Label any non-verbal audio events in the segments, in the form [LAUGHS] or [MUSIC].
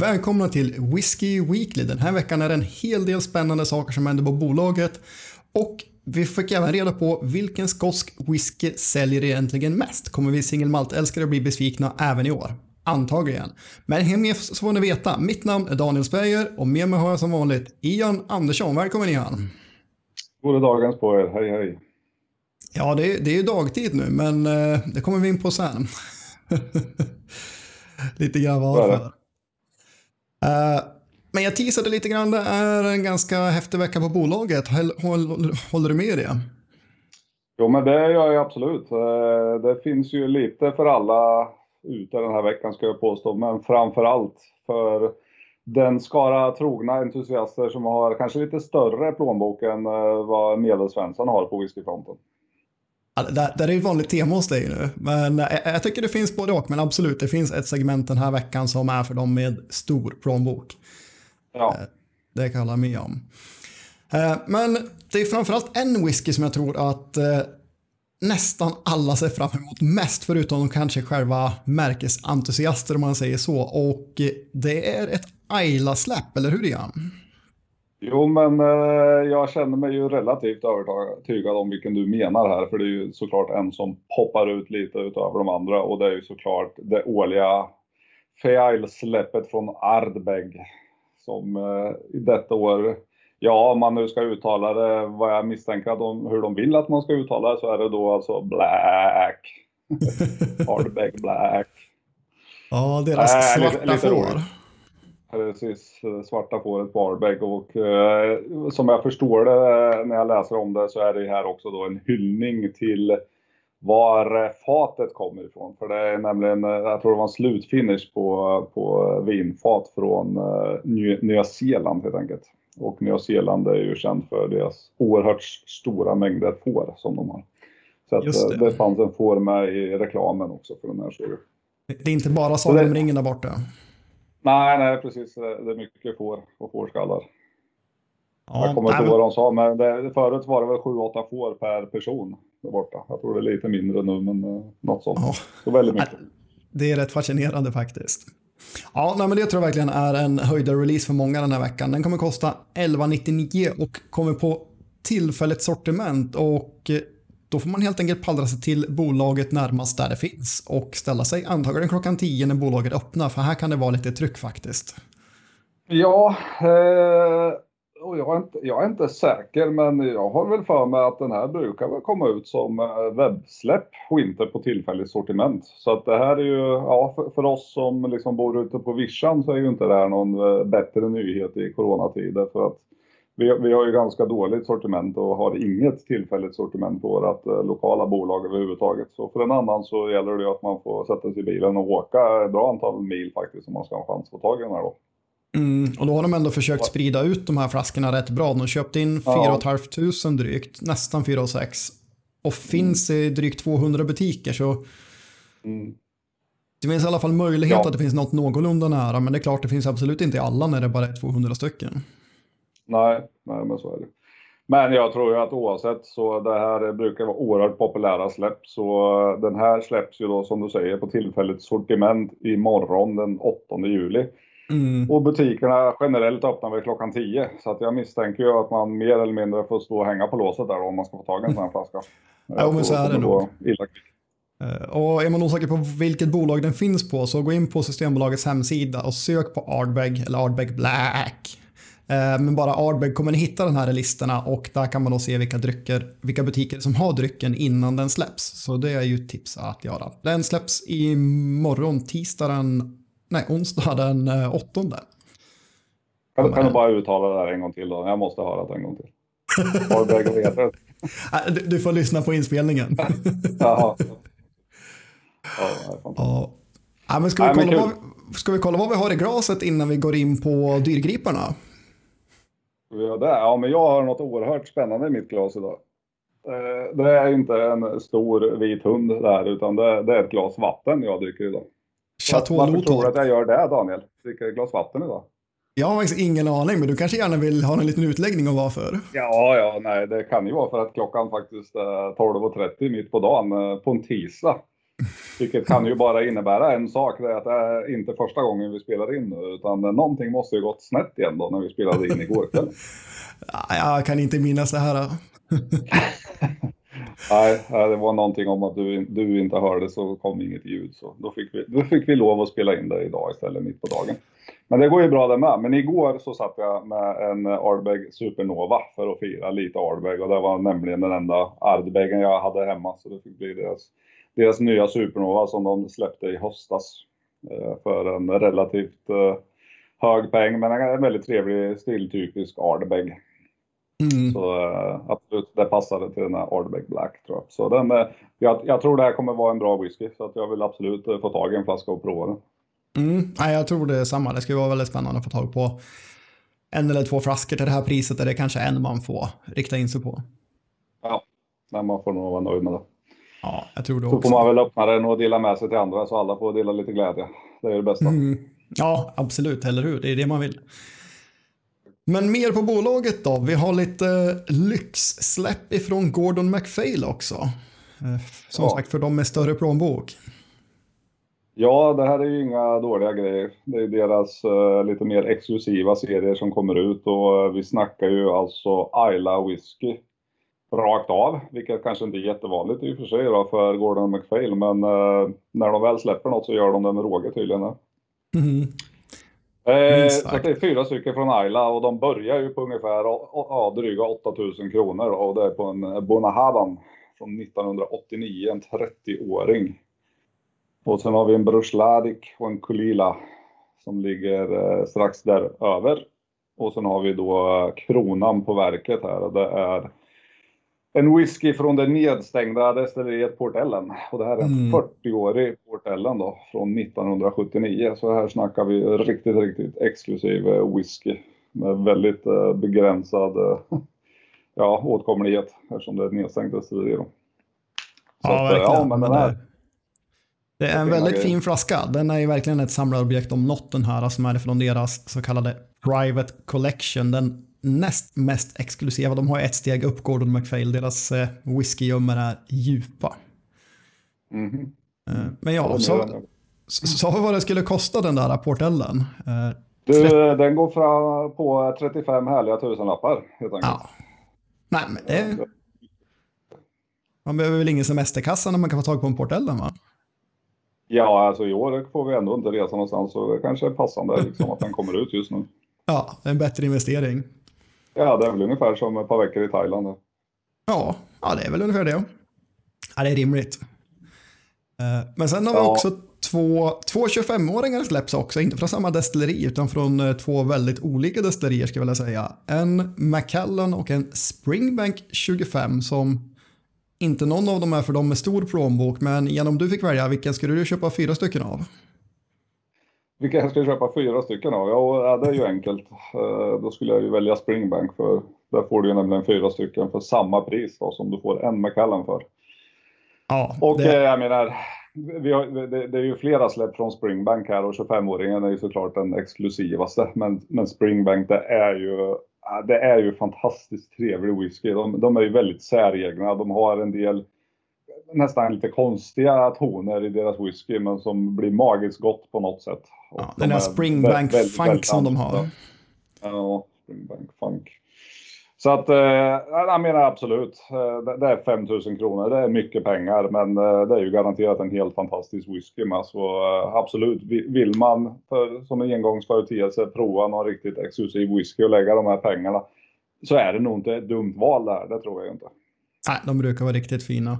Välkomna till Whiskey Weekly. Den här veckan är det en hel del spännande saker som händer på bolaget och vi fick även reda på vilken skotsk whisky säljer egentligen mest. Kommer vi singelmaltälskare bli besvikna även i år? Antagligen. Men häng med så får ni veta. Mitt namn är Daniel Speyer och med mig har jag som vanligt Ian Andersson. Välkommen Ian! God dagens på er. Hej hej! Ja, det är, det är ju dagtid nu, men eh, det kommer vi in på sen. [LAUGHS] [LAUGHS] Lite grann varför. Uh, men jag teasade lite grann, det är en ganska häftig vecka på bolaget. Håller, håller du med i det? Jo, men det gör jag absolut. Eh, det finns ju lite för alla ute den här veckan ska jag påstå, men framför allt för den skara trogna entusiaster som har kanske lite större plånbok än eh, vad medelsvensson har på whiskyfronten. Det, det är ju ett vanligt tema hos dig nu, men jag, tycker det finns både och, men absolut, det finns ett segment den här veckan som är för dem med stor plånbok. Ja. Eh, det kan jag hålla med om. Eh, men det är framförallt en whisky som jag tror att eh, nästan alla ser fram emot mest, förutom de kanske själva märkesentusiaster om man säger så. Och det är ett Ayla-släpp, eller hur Ian? Jo, men eh, jag känner mig ju relativt övertygad om vilken du menar här, för det är ju såklart en som poppar ut lite utöver de andra och det är ju såklart det årliga Feil-släppet från Ardbeg som eh, detta år, ja om man nu ska uttala det vad jag misstänker att de, hur de vill att man ska uttala det så är det då alltså Black. [LAUGHS] Ardbeg Black. Ja, deras äh, svarta lite, lite får. Precis, svarta fåret på och eh, som jag förstår det när jag läser om det så är det här också då en hyllning till var fatet kommer ifrån. För det är nämligen, eh, jag tror det var en slutfinish på, på vinfat från uh, Nya Zeeland helt enkelt. Och Nya Zeeland är ju känt för deras oerhört stora mängder får som de har. Så att, det. det fanns en får med i reklamen också för den här serien. Det är inte bara Sagan om ringen där borta? Nej, nej precis. Det är mycket får och fårskallar. Ja, jag kommer inte ihåg vad de sa, men det, förut var det väl 7-8 får per person där borta. Jag tror det är lite mindre nu, men uh, något sånt. Ja. Så väldigt mycket. Det är rätt fascinerande faktiskt. Ja, nej, men det tror jag verkligen är en höjda release för många den här veckan. Den kommer kosta 11,99 och kommer på tillfälligt sortiment och eh, då får man helt enkelt pallra sig till bolaget närmast där det finns och ställa sig antagligen klockan 10 när bolaget öppnar för här kan det vara lite tryck faktiskt. Ja, eh, och jag, är inte, jag är inte säker men jag har väl för mig att den här brukar väl komma ut som eh, webbsläpp och inte på tillfälligt sortiment. Så att det här är ju, ja för, för oss som liksom bor ute på vischan så är ju inte det här någon eh, bättre nyhet i coronatider för att vi, vi, har ju ganska dåligt sortiment och har inget tillfälligt sortiment på vårt eh, lokala bolag överhuvudtaget. Så för en annan så gäller det att man får sätta sig i bilen och åka ett bra antal mil faktiskt om man ska ha en chans att få tag i den här då. Mm, och då har de ändå försökt sprida ut de här flaskorna rätt bra. De har köpt in 4 ja. 500 drygt, nästan 4 6 och finns mm. i drygt 200 butiker. Så mm. Det finns i alla fall möjlighet ja. att det finns något någorlunda nära, men det är klart det finns absolut inte i alla när det bara är 200 stycken. Nej, nej men så är det. Men jag tror ju att oavsett så det här brukar vara oerhört populära släpp. Så den här släpps ju då som du säger på tillfälligt sortiment imorgon den 8 juli. Mm. Och butikerna generellt öppnar väl klockan 10. Så att jag misstänker ju att man mer eller mindre får stå och hänga på låset där om man ska få tag i en sån här flaska. Ja, men så är det nog. Eh, och är man osäker på vilket bolag den finns på så gå in på Systembolagets hemsida och sök på Ardbeg eller Ardbeg Black. Eh, men bara Ardbeg kommer ni hitta den här listorna och där kan man då se vilka, drycker, vilka butiker som har drycken innan den släpps. Så det är ju ett tips att göra. Den släpps imorgon, tisdag den, nej, onsdag den eh, åttonde. Kan, kan du bara uttala det där en gång till då? Jag måste höra det en gång till. Ardbeg och Edred. [LAUGHS] Du, du får lyssna på inspelningen. [LAUGHS] Jaha. Ja, ja. men ska, vi kolla vad, ska vi kolla vad vi har i glaset innan vi går in på dyrgriparna? Ja, det, ja, men jag har något oerhört spännande i mitt glas idag. Eh, det är inte en stor vit hund där, utan det, det är ett glas vatten jag dricker idag. Chateau Varför tror du att jag gör det, Daniel? Dricker ett glas vatten idag? Jag har faktiskt ingen aning, men du kanske gärna vill ha en liten utläggning om varför? Ja, ja, nej, det kan ju vara för att klockan faktiskt är 12.30 mitt på dagen eh, på en tisdag. Vilket kan ju bara innebära en sak, det är att det är inte första gången vi spelar in nu, utan någonting måste ju gått snett igen då när vi spelade in igår kväll. [LAUGHS] Jag kan inte minnas det här. [LAUGHS] Nej, det var någonting om att du, du inte hörde så kom inget ljud. Så då fick, vi, då fick vi lov att spela in det idag istället, mitt på dagen. Men det går ju bra det med. Men igår så satt jag med en Ardbeg Supernova för att fira lite Ardbeg och det var nämligen den enda Ardbegen jag hade hemma. Så det fick bli deras, deras nya Supernova som de släppte i höstas. Eh, för en relativt eh, hög peng men en väldigt trevlig stiltypisk Ardbeg. Mm. Så äh, absolut, det passade till den här Ardbeg Black tror jag. Så den, jag, jag, tror det här kommer vara en bra whisky så att jag vill absolut få tag i en flaska och prova den. Mm. Ja, jag tror det är samma. Det skulle vara väldigt spännande att få tag på en eller två flaskor till det här priset. Är det kanske en man får rikta in sig på. Ja, men man får nog vara nöjd med det. Ja, jag tror det också. Så får man väl öppna den och dela med sig till andra så alla får dela lite glädje. Det är det bästa. Mm. Ja, absolut, eller hur? Det är det man vill. Men mer på bolaget då. Vi har lite lyxsläpp ifrån Gordon MacPhail också. Eh, som ja. sagt för de med större plånbok. Ja, det här är ju inga dåliga grejer. Det är deras uh, lite mer exklusiva serier som kommer ut och uh, vi snackar ju alltså Isla Whisky rakt av, vilket kanske inte är jättevanligt i och för sig då, för Gordon MacPhail, men uh, när de väl släpper något så gör de det med råge tydligen. Mm. Eh, så det är fyra stycken från Ayla och de börjar ju på ungefär ja, dryga 8000 kronor och det är på en Bonahavan från 1989, en 30-åring. Och sen har vi en Brusladik och en Kulila som ligger eh, strax däröver. Och sen har vi då kronan på verket här och det är en whisky från det nedstängda destilleriet Port Ellen. Och det här är en mm. 40-årig Port Ellen då, från 1979. Så här snackar vi riktigt, riktigt exklusiv eh, whisky med väldigt eh, begränsad eh, [LAUGHS] ja, åtkomlighet eftersom det är ett nedstängt destilleri. Då. ja, verkligen. Ja, men den här, det är en väldigt fin flaska. Den är ju verkligen ett samlarobjekt om något den här som är från deras så kallade Private Collection. Den näst mest exklusiva. De har ett steg upp, Gordon MacPhail. Deras eh, whiskygömmor är djupa. Mm. Eh, men ja, sa vi vad det skulle kosta den där portellen? Eh, du, den går fram på 35 härliga tusenlappar helt enkelt. Ja. Nej, men det... Man behöver väl ingen semesterkassa när man kan få tag på en portellen va? Ja, alltså i år får vi ändå inte resa någonstans så det kanske är passande liksom, att den kommer ut just nu. [LAUGHS] Ja, en bättre investering. Ja, det är väl ungefär som ett par veckor i Thailand. Ja, ja det är väl ungefär det. Ja, det är rimligt. Eh, men sen har vi också två, två 25-åringar släpps också, inte från samma destilleri utan från eh, två väldigt olika destillerier ska jag vilja säga. En Macallan och en Springbank 25 som inte någon av dem är för dem med stor plånbok, men genom du fick välja, vilken skulle du köpa fyra stycken av? Vilka jag ska köpa fyra stycken av? Ja, det är ju enkelt. Eh, då skulle jag ju välja Springbank för där får du ju nämligen fyra stycken för samma pris då, som du får en Macallan för. Ja, och det... Eh, jag menar, vi har, det, det, är ju flera släpp från Springbank här och 25-åringen är ju såklart den exklusivaste. Men, men Springbank det är ju det är ju fantastiskt trevlig whisky. De, de är ju väldigt säregna. De har en del nästan lite konstiga toner i deras whisky men som blir magiskt gott på något sätt. Ja, den där Springbank väldigt, Funk väldigt som de har. Ja, Springbank Funk. Så att, eh, jag menar absolut, eh, det är 5000 kronor, det är mycket pengar men eh, det är ju garanterat en helt fantastisk whisky med. Så absolut, vill man för, som en engångsföreteelse prova någon riktigt exklusiv whisky och lägga de här pengarna så är det nog inte ett dumt val där, det tror jag inte. Nej, de brukar vara riktigt fina.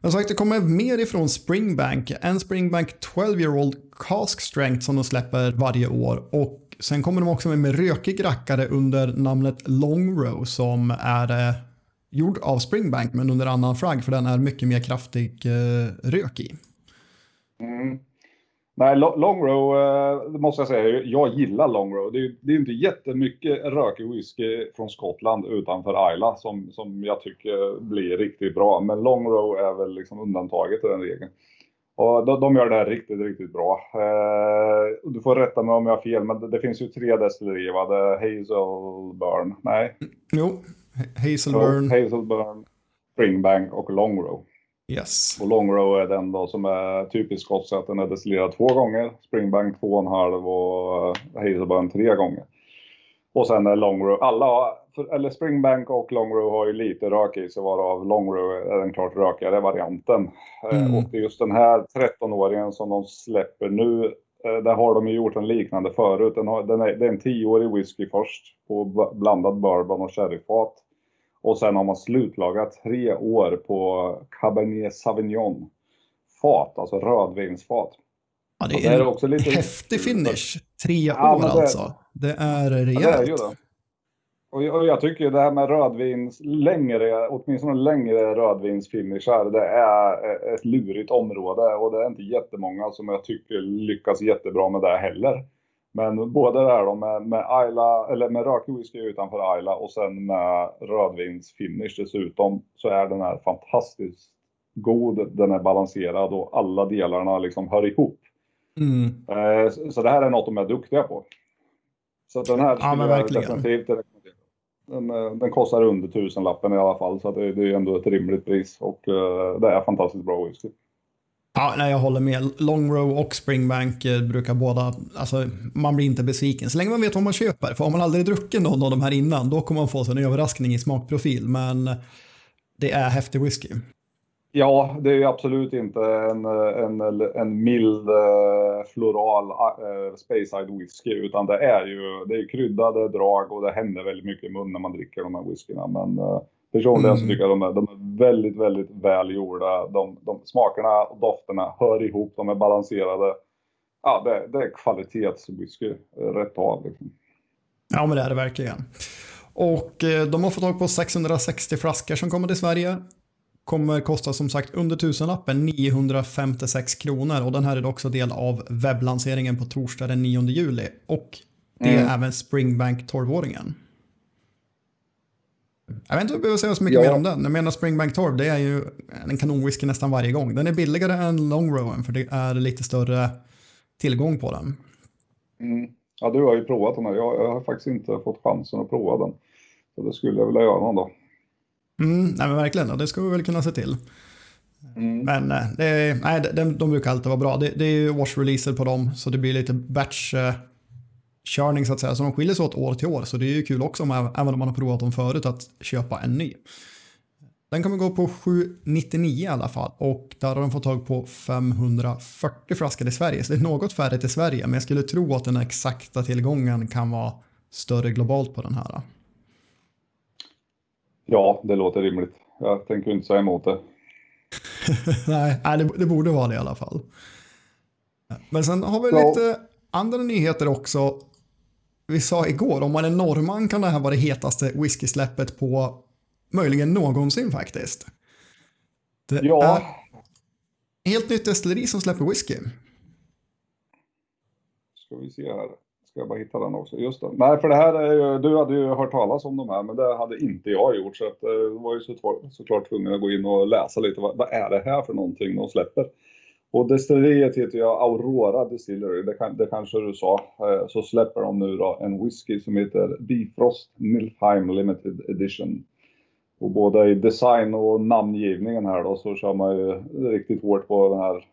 Men sagt, det kommer mer ifrån Springbank. En Springbank 12 year old cask strength som de släpper varje år. Och sen kommer de också med, en rökig rackare under namnet Long Row som är eh, gjord av Springbank men under annan flagg för den är mycket mer kraftig eh, rök i. Mm. Nej, long row eh, måste jag säga, jag gillar long row. Det är, det är inte jättemycket rökig whisky från Skottland utanför Isla som, som jag tycker blir riktigt bra. Men long row är väl liksom undantaget i den regeln. Och de, de gör det här riktigt, riktigt bra. Eh, du får rätta mig om jag har fel, men det, det finns ju tre destillerier va? Det Hazelburn, nej? Jo, Hazelburn. Hazelburn, Springbank och Longrow. Yes. Och Long Row är den då som är typisk skotsk, att den är destillerad två gånger. Springbank två och en halv och eh, Hazelburn tre gånger. Och sen är Long Row, alla har, eller Springbank och Long Row har ju lite rök i sig varav Long Row är den klart rökigare varianten. Eh, Mm. Och just den här 13-åringen som de släpper nu, eh, där har de ju gjort en liknande förut. Den har, den är, det är en 10-årig whisky först på blandad bourbon och sherryfat. Och sen har man slutlagrat tre år på Cabernet Sauvignon fat, alltså rödvinsfat. Ja, det är är en också lite- häftig finish. Tre Ja, år det- alltså. Det är Ja, rejält. det är ju det. Och jag, och jag tycker ju det här med rödvins, längre, åtminstone längre rödvinsfinishar, det är ett lurigt område och det är inte jättemånga som jag tycker lyckas jättebra med det heller. Men både det här då med, med Isla, eller med rökig whisky utanför Isla och sen med rödvinsfinish dessutom så är den här fantastiskt god, den är balanserad och alla delarna liksom hör ihop. Mm. Eh, Så så det här är något de är duktiga på. Så den här Ja, skulle men jag definitivt rekommendera. Den, eh, den kostar under tusenlappen i alla fall, så det, det är ändå ett rimligt pris. Och eh, det är fantastiskt bra whisky. Ja, nej, jag håller med. Long Row och Springbank eh, brukar båda, alltså man blir inte besviken. Så länge man vet vad man köper. För har man aldrig druckit någon av de här innan, då kommer man få sig en överraskning i smakprofil. Men eh, det är häftig whisky. Ja, det är absolut inte eh, en, en, en mild eh, floral uh, Speyside whisky, utan det är ju det är kryddade drag och det händer väldigt mycket i munnen när man dricker de här whiskyna. Men uh, personligen så Mm. tycker jag de är, de är väldigt, väldigt väl gjorda. De, de, smakerna och dofterna hör ihop, de är balanserade. Ja, det, det är kvalitetswhisky rätt av. Liksom. Ja, men det är det verkligen. Och eh, de har fått tag på 660 flaskor som kommer till Sverige. Kommer kosta som sagt under tusenlappen 956 kronor och den här är också del av webblanseringen på torsdag den 9 juli. Och det är Mm. även Springbank 12-åringen. Jag vet inte om jag behöver säga så mycket Ja. mer om den. Jag menar Springbank 12, det är ju en kanonwhisky nästan varje gång. Den är billigare än Long Rowan för det är lite större tillgång på den. Mm. Ja, du har ju provat den här. Jag, jag har faktiskt inte fått chansen att prova den. Så det skulle jag vilja göra någon dag. Mm, nej men verkligen, och det ska vi väl kunna se till. Mm. Men eh, det nej, de, de, brukar alltid vara bra. Det, det är ju wash-releaser på dem, så det blir lite batch-körning så att säga. Så de skiljer sig åt år till år, så det är ju kul också, om, även om man har provat dem förut, att köpa en ny. Den kommer gå på 799 i alla fall och där har de fått tag på 540 flaskor i Sverige. Så det är något färre till Sverige, men jag skulle tro att den exakta tillgången kan vara större globalt på den här. Ja, det låter rimligt. Jag tänker inte säga emot det. [LAUGHS] nej, det, borde vara det i alla fall. Men sen har vi Ja. lite andra nyheter också. Vi sa igår, om man är norrman kan det här vara det hetaste whiskysläppet på möjligen någonsin faktiskt. Det Ja, är helt nytt destilleri som släpper whisky. ska vi se här. Ska jag bara hitta den också. Just det. Nej, för det här är ju, du hade ju hört talas om de här, men det hade inte jag gjort. Så att, eh, var ju så, såklart tvungen att gå in och läsa lite. Vad, vad är det här för någonting de släpper? Och destilleriet heter ju Aurora Distillery, det, kan, det kanske du sa. Eh, Så släpper de nu då en whisky som heter Bifrost Nilfheim Limited Edition. Och både i design och namngivningen här då så kör man ju riktigt hårt på den här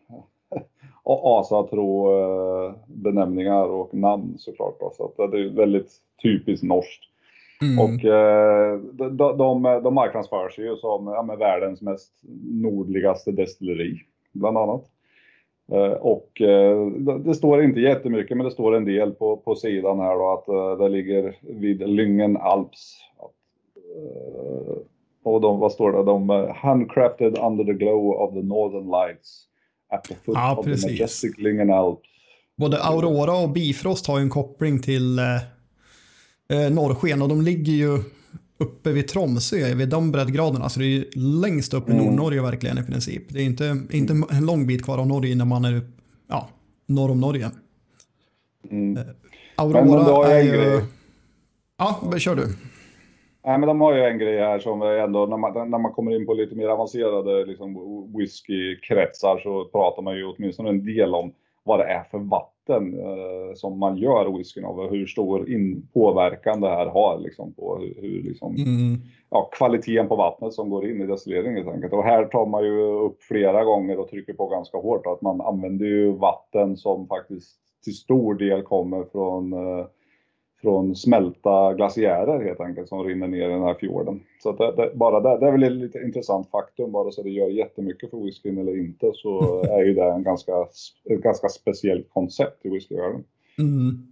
[LAUGHS] asatro eh, benämningar och namn såklart. Då. Så att det är väldigt typiskt norskt. Mm. Och eh, de, de, de, marknadsför sig ju som ja, världens mest nordligaste destilleri, bland annat. Eh, och eh, det, står inte jättemycket, men det står en del på, på sidan här då att eh, det ligger vid Lyngen Alps. Och de, vad står det? De handcrafted under the glow of the northern lights at the foot Ja, of precis. the majestic Lyngen Alps. Både Aurora och Bifrost har ju en koppling till eh, norrsken och de ligger ju uppe vid Tromsö, vid de breddgraderna. Så det är ju längst upp i Mm. Nordnorge verkligen i princip. Det är inte, inte en lång bit kvar av Norge innan man är ja, norr om Norge. Mm. Aurora har jag är ju... Ja, kör du. Nej, men de har ju en grej här som är ändå, när man, när man kommer in på lite mer avancerade liksom, whiskykretsar så pratar man ju åtminstone en del om vad det är för vatten vatten eh, som man gör whiskyn av och hur stor in, påverkan det här har liksom, på hur, hur liksom, mm. ja, kvaliteten på vattnet som går in i destilleringen helt enkelt. Och här tar man ju upp flera gånger och trycker på ganska hårt att man använder ju vatten som faktiskt till stor del kommer från eh, från smälta glaciärer helt enkelt som rinner ner i den här fjorden. Så det, det, bara det, det är väl ett lite intressant faktum, bara så det gör jättemycket för whiskyn eller inte så [LAUGHS] är ju det en ganska, ett ganska speciellt koncept i whiskyvärlden. Mm.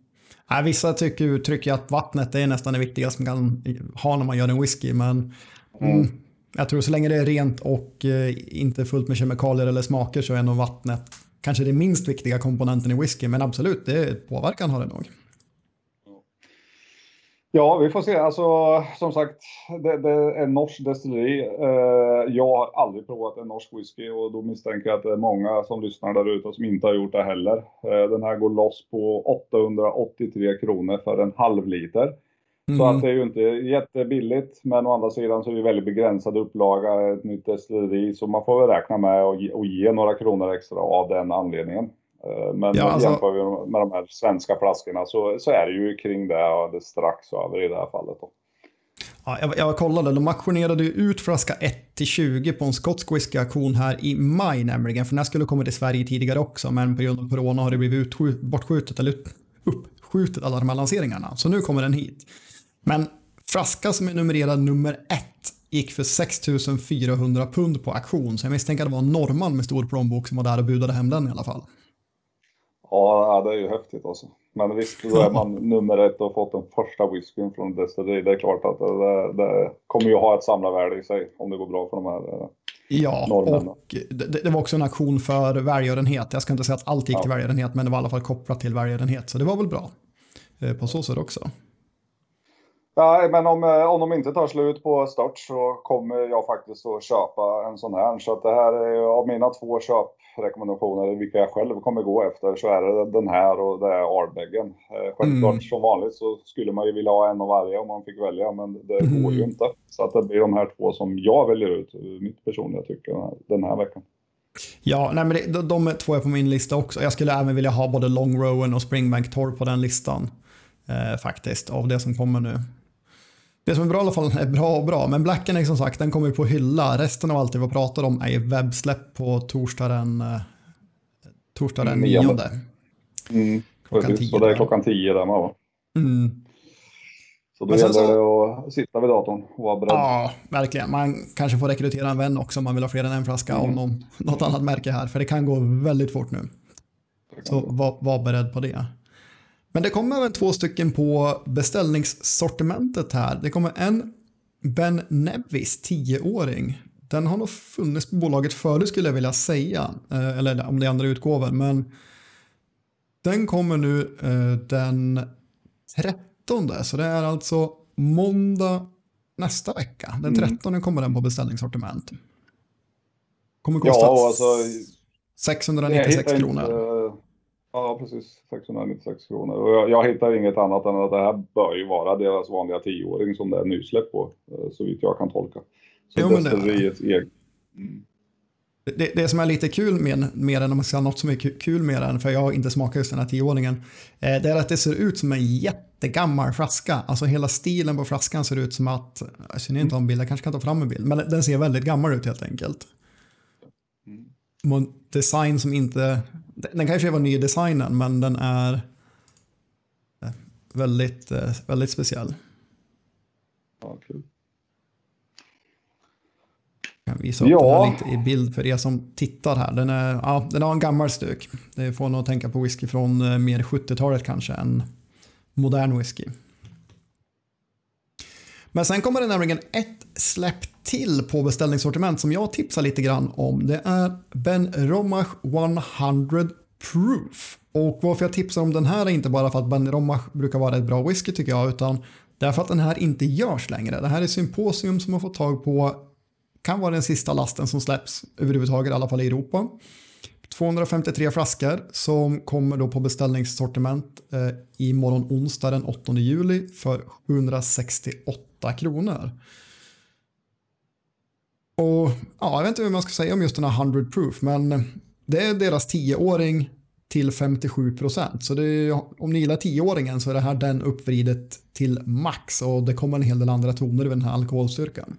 Ja, vissa tycker, uttrycker att vattnet är nästan det viktigaste man kan ha när man gör en whisky, men mm. Mm, jag tror så länge det är rent och eh, inte fullt med kemikalier eller smaker så är nog vattnet kanske det minst viktiga komponenten i whisky, men absolut, det påverkan har det nog. Ja, vi får se. Alltså, som sagt, det, det är en norsk destilleri. Eh, jag har aldrig provat en norsk whisky och då misstänker jag att det är många som lyssnar där ute som inte har gjort det heller. Eh, den här går loss på 883 kronor för en halv liter. Mm. Så att det är ju inte jättebilligt, men å andra sidan så är det väldigt begränsad upplaga, ett nytt destilleri, så man får väl räkna med att ge, ge några kronor extra av den anledningen. Eh, men ja, alltså... jämför vi med de här svenska flaskorna så, så är det ju kring det, och det strax över i det här fallet. Då. Ja, jag, jag kollade, de auktionerade ut flaska 1-20 på en skotsk whisky-auktion här i maj nämligen. För den här skulle komma till Sverige tidigare också, men på grund av corona har det blivit bortskjutet, eller uppskjutet alla de här lanseringarna. Så nu kommer den hit. Men flaska som är numrerad nummer ett gick för 6400 pund på auktion. Så jag misstänker att det var en norrman med stor plånbok som var där och budade hem den i alla fall. Ja, det är ju häftigt alltså. Men visst, då är man [LAUGHS] nummer ett och fått den första whiskyn från Destilleri. Det är klart att det, det kommer ju ha ett samlarvärde i sig om det går bra för de här eh, Ja, norrmännen. och det, det, var också en aktion för välgörenhet. Jag ska inte säga att allt gick ja. till välgörenhet, men det var i alla fall kopplat till välgörenhet. Så det var väl bra eh, på så sätt också. Nej, men om, eh, om de inte tar slut på start så kommer jag faktiskt att köpa en sån här. Så att det här är av mina två köprekommendationer, vilka jag själv kommer gå efter, så är det den här och det är Ardbeggen. Eh, självklart mm. som vanligt så skulle man ju vilja ha en av varje om man fick välja, men det mm. går ju inte. Så att det blir de här två som jag väljer ut, mitt personliga tycke, den här veckan. Ja, nej, men det, de, de två är på min lista också. Jag skulle även vilja ha både Long Rowan och Springbank Torr på den listan. Eh, faktiskt, av det som kommer nu. Det som är bra i alla fall är bra och bra, men Blacken är som sagt, den kommer på hylla. Resten av allt vi pratar om är ju webbsläpp på torsdag den, eh, torsdag den 9. Mm, mm, klockan 10. Så det är klockan 10 där med va? Mm. Så då gäller så... det att sitta vid datorn och vara beredd. Ja, verkligen. Man kanske får rekrytera en vän också om man vill ha fler än en flaska mm. av någon, något annat märke här, för det kan gå väldigt fort nu. Så var, var beredd på det. Men det kommer även två stycken på beställningssortimentet här. Det kommer en Ben Nevis 10-åring. Den har nog funnits på bolaget förut skulle jag vilja säga. Eh, eller om det är andra utgåvor. Men den kommer nu eh, den 13. Så det är alltså måndag nästa vecka. Den 13 mm. kommer den på beställningssortiment. Kommer kosta ja, alltså, 696 kronor. Ja, precis. 696 kronor. Och jag, jag hittar inget annat än att det här bör ju vara deras vanliga tioåring som det är nysläpp på, eh, så vitt jag kan tolka. Så jo, men det... Egen... Mm. Det, det som är lite kul med, med den, om man ska säga något som är kul med den, för jag har inte smakat just den här tioåringen, eh, det är att det ser ut som en jättegammal flaska. Alltså hela stilen på flaskan ser ut som att, jag ser inte om bild, jag kanske kan ta fram en bild, men den ser väldigt gammal ut helt enkelt. Mm. Design som inte den kanske var ny i designen men den är eh, väldigt, eh, väldigt speciell. Ja, kul. Jag kan visa upp ja. den lite i bild för er som tittar här. Den, är, ja, den har en gammal stuk. Det får nog att tänka på whisky från eh, mer 70-talet kanske än modern whisky. Men sen kommer det nämligen ett släpp till på beställningssortiment som jag tipsar lite grann om. Det är Ben Romach 100 Proof. Och varför jag tipsar om den här är inte bara för att Ben Romach brukar vara ett bra whisky tycker jag, utan därför att den här inte görs längre. Det här är Symposium som har fått tag på, kan vara den sista lasten som släpps överhuvudtaget, i alla fall i Europa. 253 flaskor som kommer då på beställningssortiment eh, i morgon onsdag den 8 juli för 768 kronor. Och ja, jag vet inte hur man ska säga om just den här 100 proof, men det är deras tioåring till 57 procent. Så är, om ni gillar 10-åringen så är det här den uppvridet till max och det kommer en hel del andra toner vid den här alkoholstyrkan.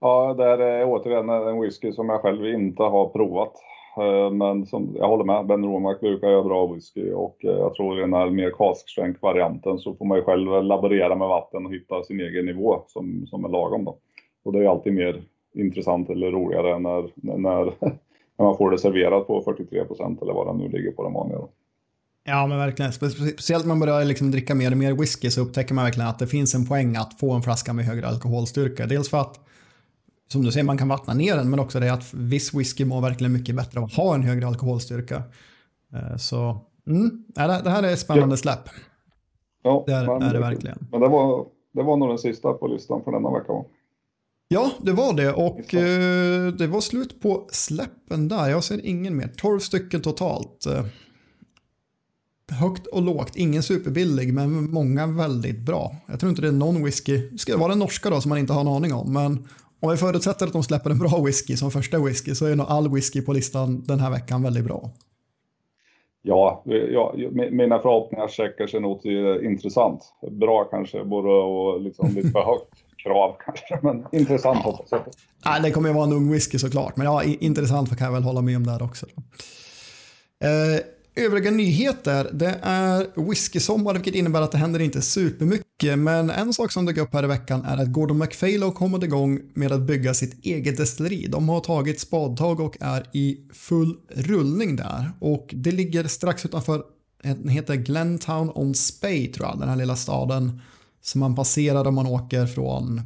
Ja, det är återigen en whisky som jag själv inte har provat. Eh, men som, jag håller med, Ben Romack brukar göra bra whisky och eh, jag tror i den här mer cask varianten så får man ju själv laborera med vatten och hitta sin egen nivå som, som är lagom då. Och det är alltid mer intressant eller roligare när, när, [LAUGHS] när man får det serverat på 43 procent eller vad det nu ligger på den vanliga. Då. Ja, men verkligen. Speciellt när man börjar liksom dricka mer och mer whisky så upptäcker man verkligen att det finns en poäng att få en flaska med högre alkoholstyrka. Dels för att som du säger, man kan vattna ner den, men också det att viss whisky mår verkligen mycket bättre av att ha en högre alkoholstyrka. Eh, så mm, det här är spännande släpp. Ja, det är, men, är det verkligen. Men det var, det var nog den sista på listan för denna vecka. Ja, det var det och eh, det var slut på släppen där. Jag ser ingen mer. 12 stycken totalt. Eh, högt och lågt, ingen superbillig men många väldigt bra. Jag tror inte det är någon whisky, ska det vara den norska då som man inte har en aning om, men om vi förutsätter att de släpper en bra whisky som första whisky så är nog all whisky på listan den här veckan väldigt bra. Ja, ja mina förhoppningar sträcker sig nog till intressant. Bra kanske, både och liksom lite för högt krav kanske, men intressant ja. hoppas jag. Nej, det kommer ju vara en ung whisky såklart, men ja, intressant kan jag väl hålla med om där också. Eh, Övriga nyheter, det är whisky-sommar vilket innebär att det händer inte supermycket. Men en sak som dök upp här i veckan är att Gordon MacPhail kommit igång med att bygga sitt eget destilleri. De har tagit spadtag och är i full rullning där. Och det ligger strax utanför, den heter Glentown on Spey tror jag, den här lilla staden som man passerar om man åker från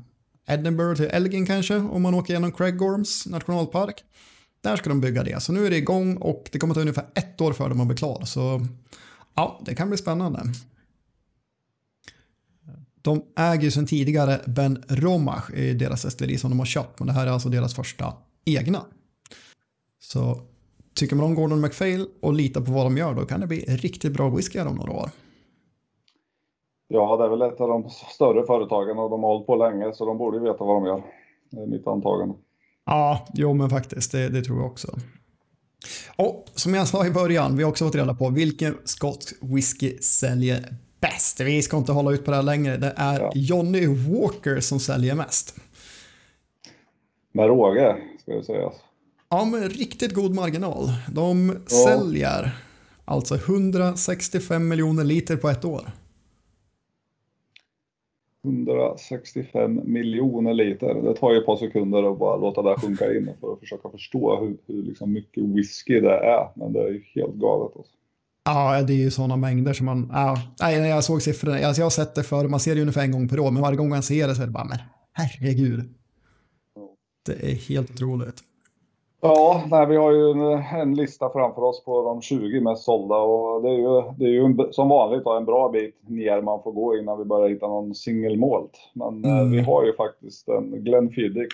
Edinburgh till Elgin kanske, om man åker genom Craigorms nationalpark. Där ska de bygga det. Så nu är det igång och det kommer ta ungefär ett år för dem att bli klar. Så ja, det kan bli spännande. De äger ju sedan tidigare Ben Romach i deras destilleri som de har köpt. Men det här är alltså deras första egna. Så tycker man om Gordon McFail och litar på vad de gör då kan det bli riktigt bra whisky om några år. Ja, det är väl ett av de större företagen och de har hållit på länge så de borde veta vad de gör. Det är mitt antagande. Ja, jo men faktiskt, det, det, tror jag också. Och som jag sa i början, vi har också fått reda på vilken skotsk whisky säljer bäst. Vi ska inte hålla ut på det här längre. Det är ja. Johnny Walker som säljer mest. Med råge, ska jag säga. Ja, med riktigt god marginal. De ja. säljer alltså 165 miljoner liter på ett år. 165 miljoner liter. Det tar ju ett par sekunder att bara låta det sjunka in för att försöka förstå hur, hur liksom mycket whisky det är. Men det är ju helt galet. Alltså. Ja, det är ju sådana mängder som man... Ja, nej, jag såg siffrorna. Alltså jag har sett det förr. Man ser det ungefär en gång per år. Men varje gång man ser det så är det bara, men herregud. Det är helt otroligt. Ja, nej, vi har ju en, en, lista framför oss på de 20 mest sålda och det är ju, det är ju en, som vanligt en bra bit ner man får gå innan vi börjar hitta någon single malt. Men eh, mm. vi har ju faktiskt en Glenfiddich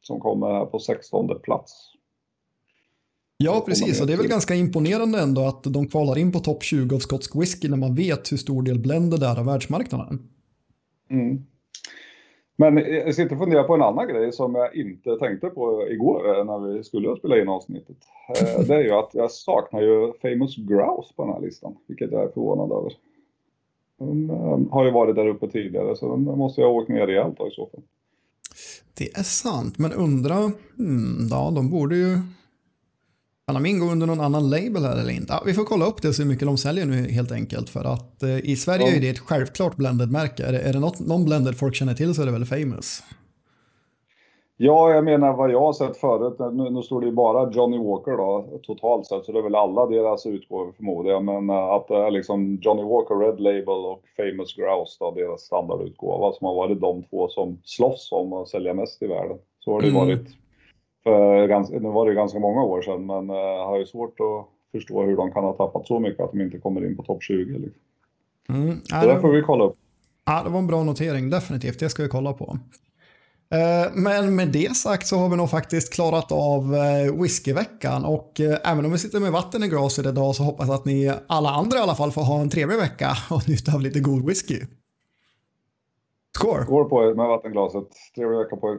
som kommer här på 16 plats. Ja, precis. Och det är väl ganska imponerande ändå att de kvalar in på topp 20 av skotsk whisky när man vet hur stor del blended är av världsmarknaden. Mm. Men jag sitter och funderar på en annan grej som jag inte tänkte på igår eh, när vi skulle spela in avsnittet. Eh, det är ju att jag saknar ju Famous Grouse på den här listan, vilket jag är förvånad över. De ehm, har ju varit där uppe tidigare så de måste jag ha åkt ner rejält i så fall. Det är sant, men undra, hmm, ja de borde ju kan Amin gå under någon annan label här eller inte? Ja, vi får kolla upp det se hur mycket de säljer nu helt enkelt. För att eh, i Sverige ja. är det ett självklart blended-märke. Är det, är det något, någon blended folk känner till så är det väl famous. Ja, jag menar vad jag har sett förut. Nu, nu står det ju bara Johnny Walker då totalt sett, så det är väl alla deras utgåvor förmodar jag. Men uh, att det är liksom Johnny Walker Red Label och Famous Grouse då, deras standardutgåva som har varit de två som slåss om att sälja mest i världen. Så har det mm. varit för ganska, nu var det ganska många år sedan, men jag har ju svårt att förstå hur de kan ha tappat så mycket att de inte kommer in på topp 20. Liksom. Mm, det får vi kolla upp. Ja, det var en bra notering, definitivt. Det ska vi kolla på. Eh, men med det sagt så har vi nog faktiskt klarat av eh, whiskyveckan och eh, även om vi sitter med vatten i glaset idag så hoppas jag att ni alla andra i alla fall får ha en trevlig vecka [LAUGHS] och njuta av lite god whisky. Score! Skål på er med vattenglaset. Trevlig vecka på er.